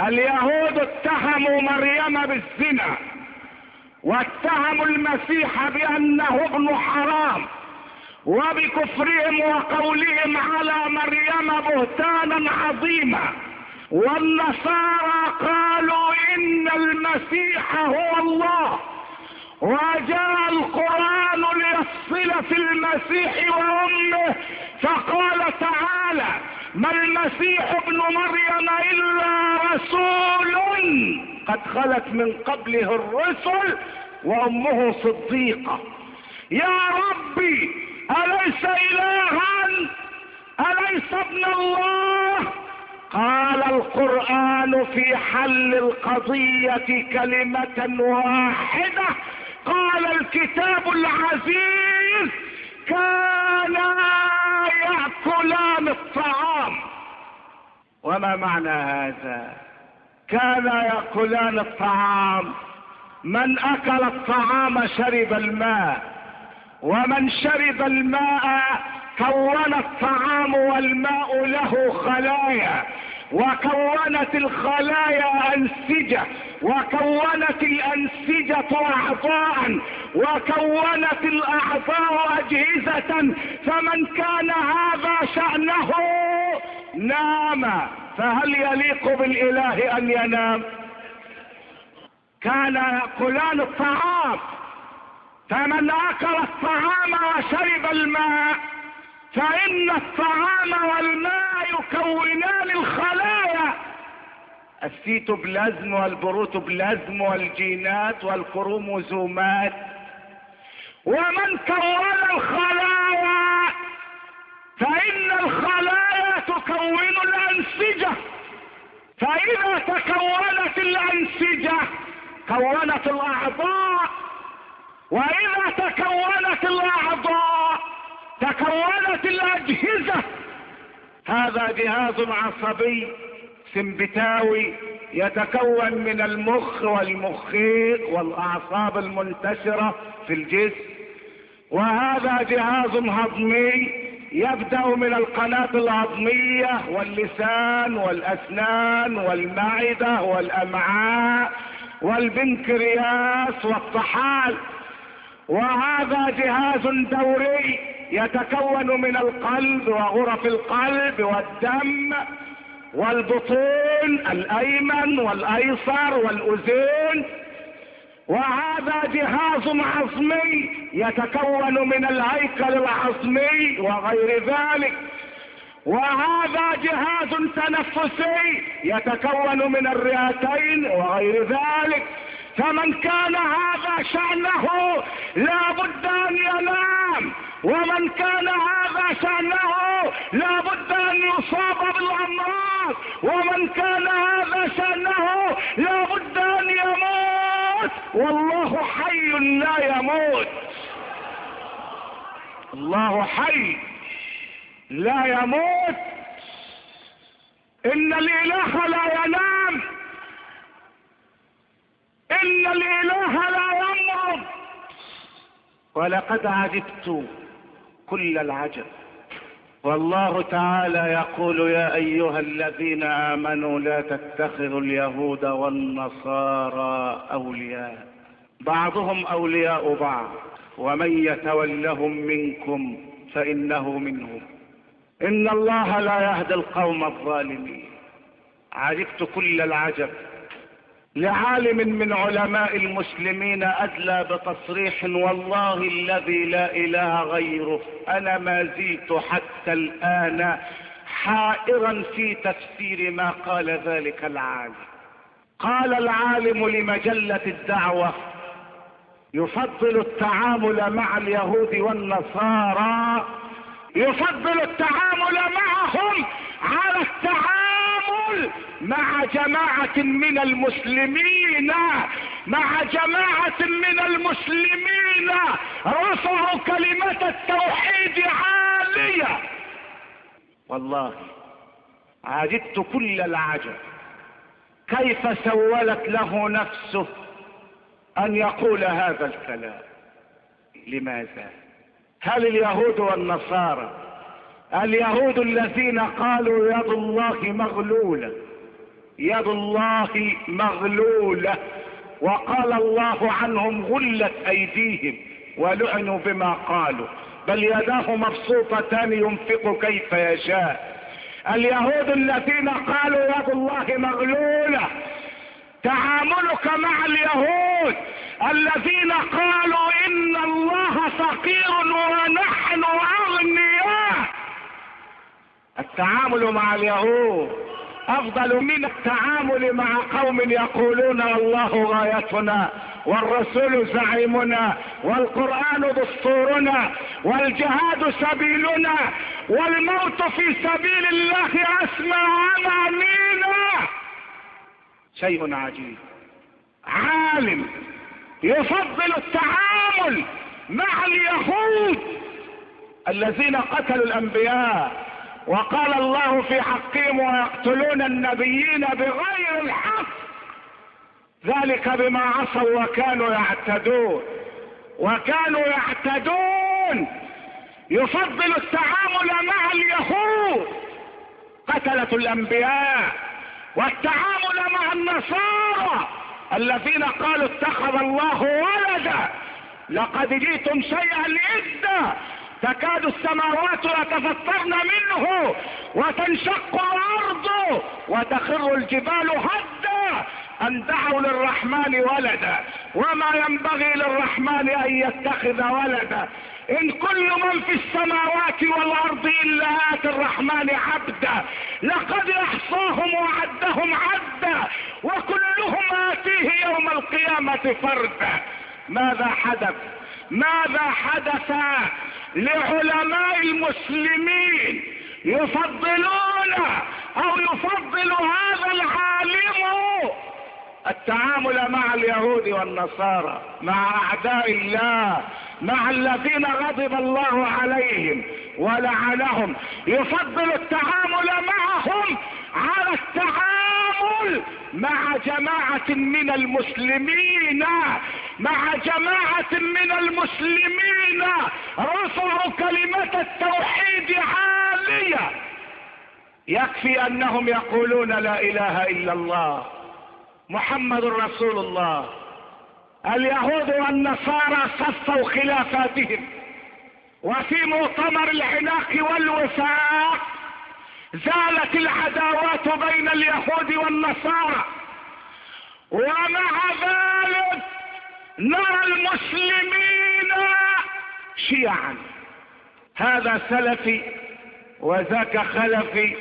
اليهود اتهموا مريم بالزنا. واتهموا المسيح بأنه ابن حرام وبكفرهم وقولهم على مريم بهتانا عظيما. والنصارى قالوا إن المسيح هو الله. وجاء القرآن ليفصل في المسيح وأمه فقال تعالى ما المسيح ابن مريم إلا قد خلت من قبله الرسل وأمه صديقة. يا ربي أليس إلها؟ أليس ابن الله؟ قال القرآن في حل القضية كلمة واحدة. قال الكتاب العزيز كانا يأكلان الطعام. وما معنى هذا؟ كانا يأكلان الطعام؟ من أكل الطعام شرب الماء. ومن شرب الماء كون الطعام والماء له خلايا. وكونت الخلايا أنسجة. وكونت الأنسجة أعضاء. وكونت الأعضاء أجهزة. فمن كان هذا شأنه نام فهل يليق بالإله أن ينام؟ كان ياكلان الطعام. فمن آكل الطعام وشرب الماء فإن الطعام والماء يكونان الخلايا. السيتوبلازم والبروتوبلازم والجينات والكروموزومات. ومن كون الخلايا فإن الخلايا تكون الأنسجة. فإذا تكونت الأنسجة كونت الأعضاء. وإذا تكونت الأعضاء تكونت الأجهزة. هذا جهاز عصبي سمبتاوي يتكون من المخ والمخيط والأعصاب المنتشرة في الجسم. وهذا جهاز هضمي يبدأ من القناة الهضميه واللسان والأسنان والمعدة والأمعاء والبنكرياس والطحال. وهذا جهاز دوري يتكون من القلب وغرف القلب والدم والبطون الأيمن والأيسر والاذين وهذا جهاز عظمي يتكون من الهيكل العظمي وغير ذلك. وهذا جهاز تنفسي يتكون من الرئتين وغير ذلك. فمن كان هذا شأنه لا بد أن ينام. ومن كان هذا شأنه لا بد أن يصاب بالأمراض. ومن كان هذا شأنه لا بد أن يموت. والله حي لا يموت. الله حي لا يموت. إن الإله لا ينام. إن الإله لا يمرض ولقد عجبت كل العجب. والله تعالى يقول يا أيها الذين آمنوا لا تتخذوا اليهود والنصارى أولياء. بعضهم أولياء بعض. ومن يتولهم منكم فإنه منهم. إن الله لا يهدي القوم الظالمين. عجبت كل العجب. لعالم من علماء المسلمين أدلى بتصريح والله الذي لا إله غيره. أنا ما زلت حتى الآن حائرا في تفسير ما قال ذلك العالم. قال العالم لمجلة الدعوة يفضل التعامل مع اليهود والنصارى يفضل التعامل معهم على التعامل مع جماعة من المسلمين مع جماعة من المسلمين. رفعوا كلمة التوحيد عالية. والله عجبت كل العجب كيف سولت له نفسه أن يقول هذا الكلام؟ لماذا؟ هل اليهود والنصارى اليهود الذين قالوا يد الله مغلولة. يد الله مغلولة. وقال الله عنهم غلت أيديهم ولعنوا بما قالوا. بل يداه مبسوطتان ينفق كيف يشاء. اليهود الذين قالوا يد الله مغلولة. تعاملك مع اليهود الذين قالوا إن الله فقير ونحن أغنياء. التعامل مع اليهود أفضل من التعامل مع قوم يقولون الله غايتنا والرسول زعيمنا والقرآن دستورنا والجهاد سبيلنا والموت في سبيل الله أسمى أمانينا. شيء عجيب. عالم يفضل التعامل مع اليهود الذين قتلوا الأنبياء وقال الله في حقهم ويقتلون النبيين بغير الحق. ذلك بما عصوا وكانوا يعتدون. وكانوا يعتدون. يفضل التعامل مع اليهود. قتلة الأنبياء. والتعامل مع النصارى. الذين قالوا اتخذ الله ولدا. لقد جئتم شيئا إدا تكاد السماوات يتفطرن منه وتنشق الأرض وتخر الجبال هدا أن دعوا للرحمن ولدا. وما ينبغي للرحمن أن يتخذ ولدا. إن كل من في السماوات والأرض إلا اتي الرحمن عبدا. لقد أحصاهم وعدهم عدا. وكلهم آتيه يوم القيامة فردا. ماذا حدث؟ ماذا حدث؟ لعلماء المسلمين يفضلون أو يفضل هذا العالم التعامل مع اليهود والنصارى مع أعداء الله مع الذين غضب الله عليهم ولعنهم. يفضل التعامل معهم على التعامل مع جماعة من المسلمين مع جماعة من المسلمين. رفعوا كلمة التوحيد عالية. يكفي أنهم يقولون لا إله إلا الله. محمد رسول الله. اليهود والنصارى صفوا خلافاتهم. وفي مؤتمر العناق والوفاق زالت العداوات بين اليهود والنصارى. ومع ذلك نرى المسلمين شيعا. هذا سلفي وذاك خلفي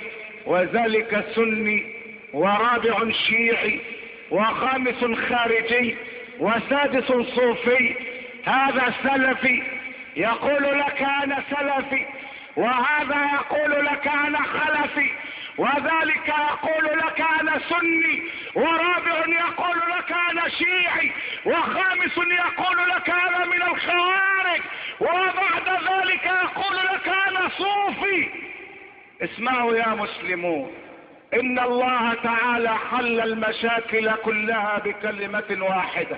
وذلك سني ورابع شيعي. وخامس خارجي وسادس صوفي. هذا سلفي. يقول لك أنا سلفي وهذا يقول لك أنا خلفي وذلك يقول لك أنا سني ورابع يقول لك أنا شيعي وخامس يقول لك أنا من الخوارج وبعد ذلك يقول لك أنا صوفي. اسمعوا يا مسلمون. إن الله تعالى حل المشاكل كلها بكلمة واحدة.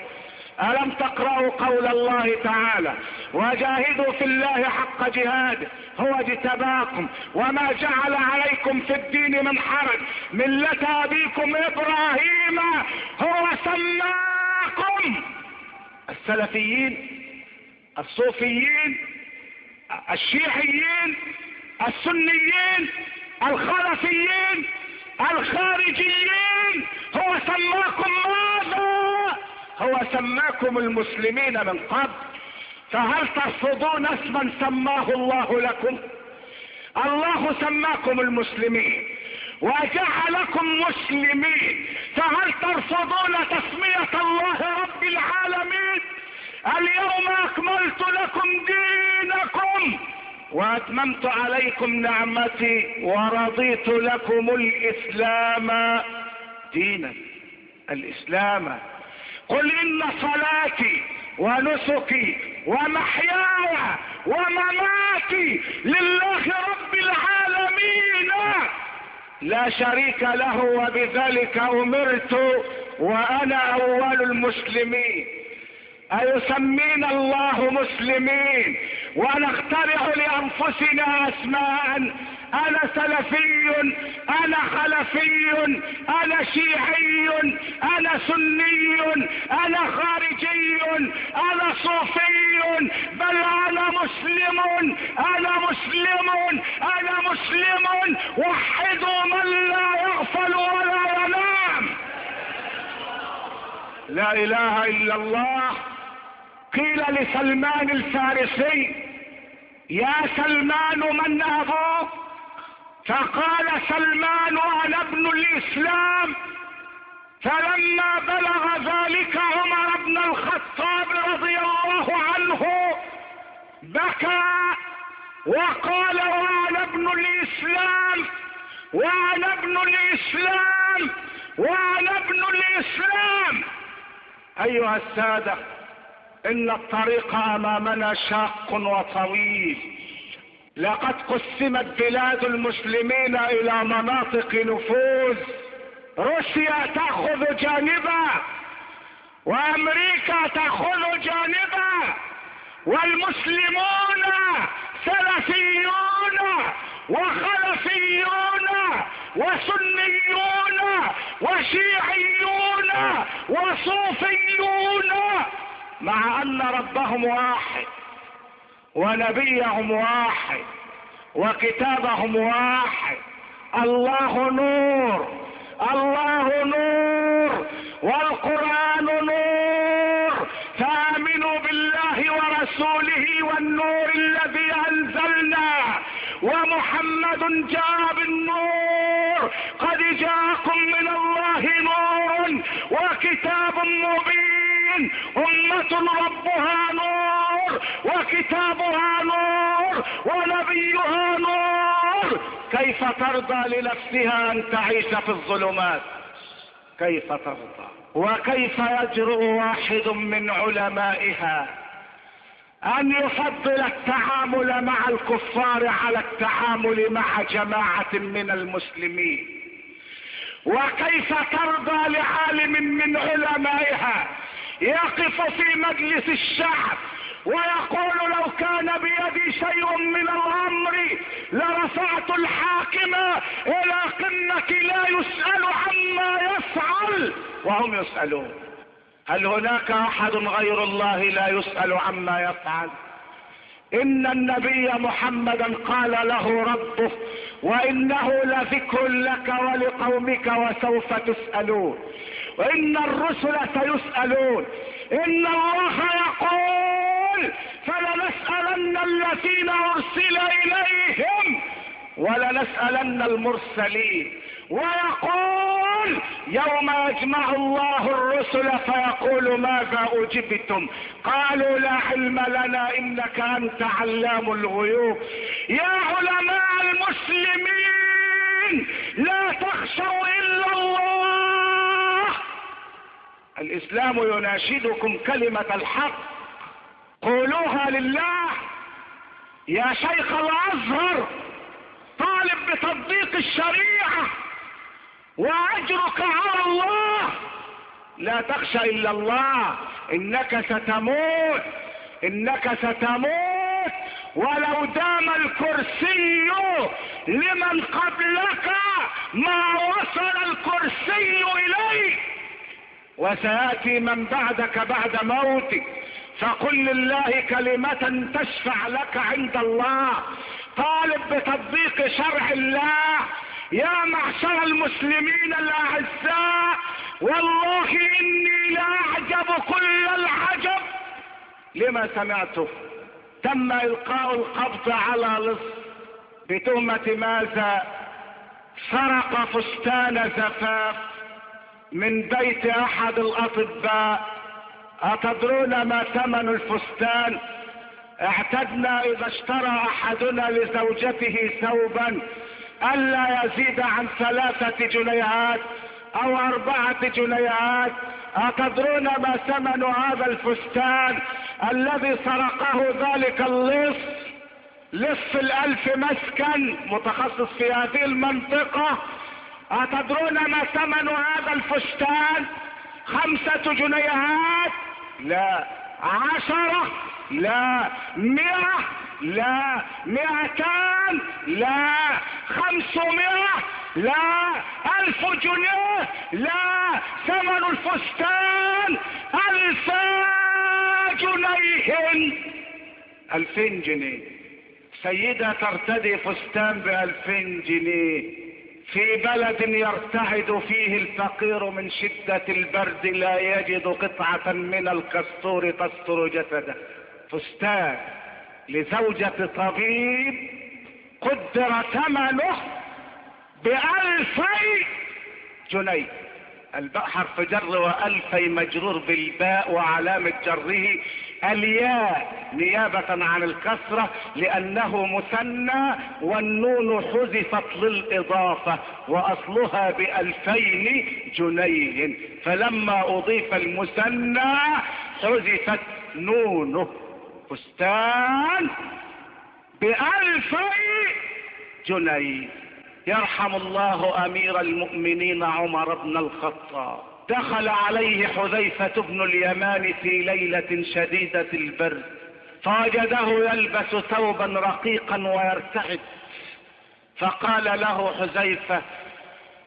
ألم تقرأوا قول الله تعالى وجاهدوا في الله حق جهاده هو اجتباكم وما جعل عليكم في الدين من حرج ملة أبيكم إبراهيم هو سماكم. السلفيين الصوفيين الشيعيين السنيين الخلفيين الخارجيين هو سماكم ماذا؟ هو سماكم المسلمين من قبل. فهل ترفضون اسما سماه الله لكم؟ الله سماكم المسلمين وجعلكم مسلمين. فهل ترفضون تسمية الله رب العالمين؟ اليوم أكملت لكم دينكم. وأتممت عليكم نعمتي ورضيت لكم الإسلام دينا. الإسلام. قل إن صلاتي ونسكي ومحياي ومماتي لله رب العالمين. لا شريك له وبذلك أمرت وأنا أول المسلمين. ايسمينا الله مسلمين؟ ونخترع لأنفسنا أسماء. أنا سلفي أنا خلفي أنا شيعي أنا سني أنا خارجي أنا صوفي. بل أنا مسلم أنا مسلم أنا مسلم. وحدوا من لا يغفل ولا ينام. لا إله إلا الله. قيل لسلمان الفارسي يا سلمان من أبوك؟ فقال سلمان أنا ابن الإسلام. فلما بلغ ذلك عمر بن الخطاب رضي الله عنه بكى وقال وأنا ابن الإسلام وأنا ابن الإسلام وأنا ابن الإسلام. أيها السادة إن الطريق أمامنا شاق وطويل. لقد قسمت بلاد المسلمين إلى مناطق نفوذ. روسيا تأخذ جانبا وأمريكا تأخذ جانبا والمسلمون سلفيون وخلفيون وسنيون وشيعيون وصوفيون مع أن ربهم واحد ونبيهم واحد وكتابهم واحد. الله نور الله نور والقرآن نور. فآمنوا بالله ورسوله والنور الذي أنزلنا. ومحمد جاء بالنور. قد جاءكم من الله نور وكتاب مبين. أمة ربها نور وكتابها نور ونبيها نور. كيف ترضى لنفسها أن تعيش في الظلمات؟ كيف ترضى؟ وكيف يجرؤ واحد من علمائها أن يفضل التعامل مع الكفار على التعامل مع جماعة من المسلمين؟ وكيف ترضى لعالم من علمائها يقف في مجلس الشعب ويقول لو كان بيدي شيء من الأمر لرفعت الحاكم إلى قمة لا يسأل عما يفعل وهم يسألون. هل هناك أحد غير الله لا يسأل عما يفعل؟ إن النبي محمدا قال له ربه وإنه لذكر لك ولقومك وسوف تسألون. وإن الرسل سيسألون. إن الله يقول فلنسألن الذين أرسل إليهم ولنسألن المرسلين. ويقول يوم يجمع الله الرسل فيقول ماذا أجبتم؟ قالوا لا علم لنا إنك أنت علام الغيوب. يا علماء المسلمين لا تخشوا إلا الله. الإسلام يناشدكم كلمة الحق. قولوها لله. يا شيخ الأزهر طالب بتطبيق الشريعة. وأجرك على الله. لا تخشى إلا الله. إنك ستموت. إنك ستموت. ولو دام الكرسي لمن قبلك ما وصل الكرسي اليه وسياتي من بعدك بعد موتك. فقل لله كلمة تشفع لك عند الله. طالب بتطبيق شرع الله. يا معشر المسلمين الأعزاء والله إني لاعجب كل العجب. لما سمعته؟ تم إلقاء القبض على لص بتهمة ماذا؟ سرق فستان زفاف. من بيت أحد الأطباء. أتدرون ما ثمن الفستان؟ اعتدنا إذا اشترى أحدنا لزوجته ثوبا ألا يزيد عن ثلاثة جنيهات أو أربعة جنيهات. أتدرون ما ثمن هذا الفستان الذي سرقه ذلك اللص؟ لص الألف مسكن متخصص في هذه المنطقة. أتدرون ما ثمن هذا الفستان خمسة جنيهات؟ لا. عشرة؟ لا. مئة؟ لا. مئتان؟ لا. خمسمائة؟ لا. ألف جنيه؟ لا. ثمن الفستان ألف جنيه ألفين جنيه. سيدة ترتدي فستان بألفين جنيه. في بلد يرتعد فيه الفقير من شدة البرد لا يجد قطعة من الكستور تستر جسده. فستان لزوجة طبيب قدر ثمنه بألفي جنيه. الباء حرف جر وألفي مجرور بالباء وعلامة جره الياء نيابة عن الكسرة لأنه مثنى والنون حذفت للإضافة وأصلها بألفين جنيه. فلما أضيف المثنى حذفت نونه. فستان بألفي جنيه. يرحم الله أمير المؤمنين عمر بن الخطاب. دخل عليه حذيفة بن اليمان في ليلة شديدة البرد فوجده يلبس ثوبا رقيقا ويرتعد. فقال له حذيفة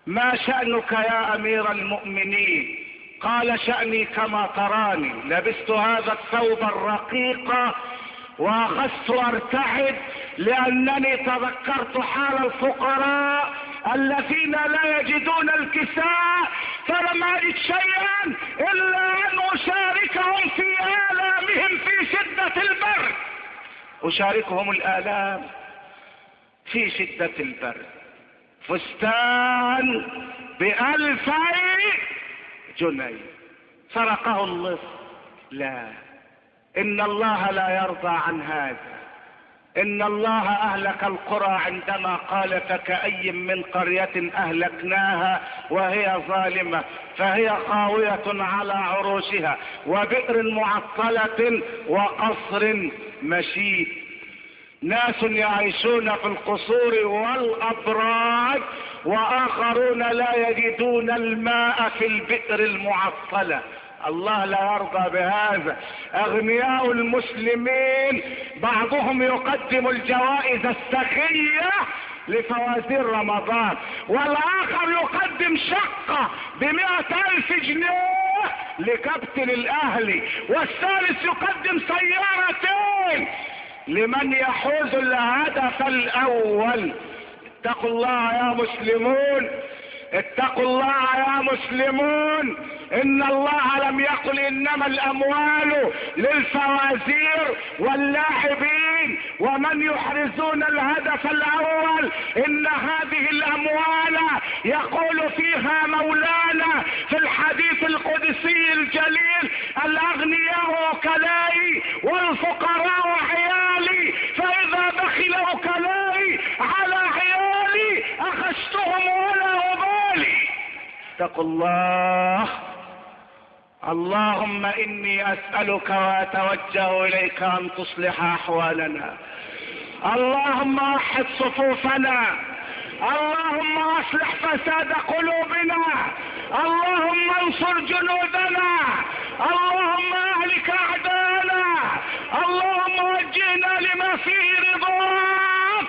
ما شأنك يا أمير المؤمنين؟ قال شأني كما تراني لبست هذا الثوب الرقيق وأخذت ارتعد لأنني تذكرت حال الفقراء الذين لا يجدون الكساء فلم اجد شيئا إلا أن أشاركهم في آلامهم في شدة البرد أشاركهم الآلام في شدة البرد فستان بألفي جنيه سرقه اللص لا. إن الله لا يرضى عن هذا. إن الله أهلك القرى عندما قال فكأي من قرية أهلكناها وهي ظالمة فهي خاوية على عروشها وبئر معطلة وقصر مشيد. ناس يعيشون في القصور والأبراج وآخرون لا يجدون الماء في البئر المعطلة. الله لا يرضى بهذا. أغنياء المسلمين بعضهم يقدم الجوائز السخية لفوازير رمضان والآخر يقدم شقة بمئة ألف جنيه لكابتن الأهلي والثالث يقدم سيارتين لمن يحوز الهدف الأول. اتقوا الله يا مسلمون. اتقوا الله يا مسلمون. إن الله لم يقل إنما الأموال للفوازير واللاعبين. ومن يحرزون الهدف الأول إن هذه الأموال يقول فيها مولانا في الحديث القدسي الجليل الأغنياء وكلائي والفقراء عيالي فإذا بخل وكلائي على عيالي اخذتهم ولا أبالي. اتقوا الله. اللهم إني أسألك وأتوجه إليك أن تصلح أحوالنا. اللهم وحد صفوفنا. اللهم أصلح فساد قلوبنا. اللهم انصر جنودنا. اللهم أهلك أعداءنا. اللهم وجهنا لما فيه رضاك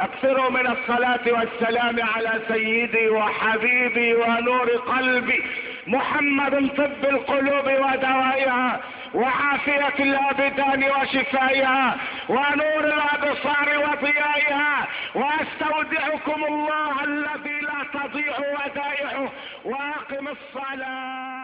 اكثروا من الصلاة والسلام على سيدي وحبيبي ونور قلبي. محمد طب القلوب ودوائها وعافية الأبدان وشفائها ونور الأبصار وضيائها. وأستودعكم الله الذي لا تضيع ودائعه. وأقم الصلاة.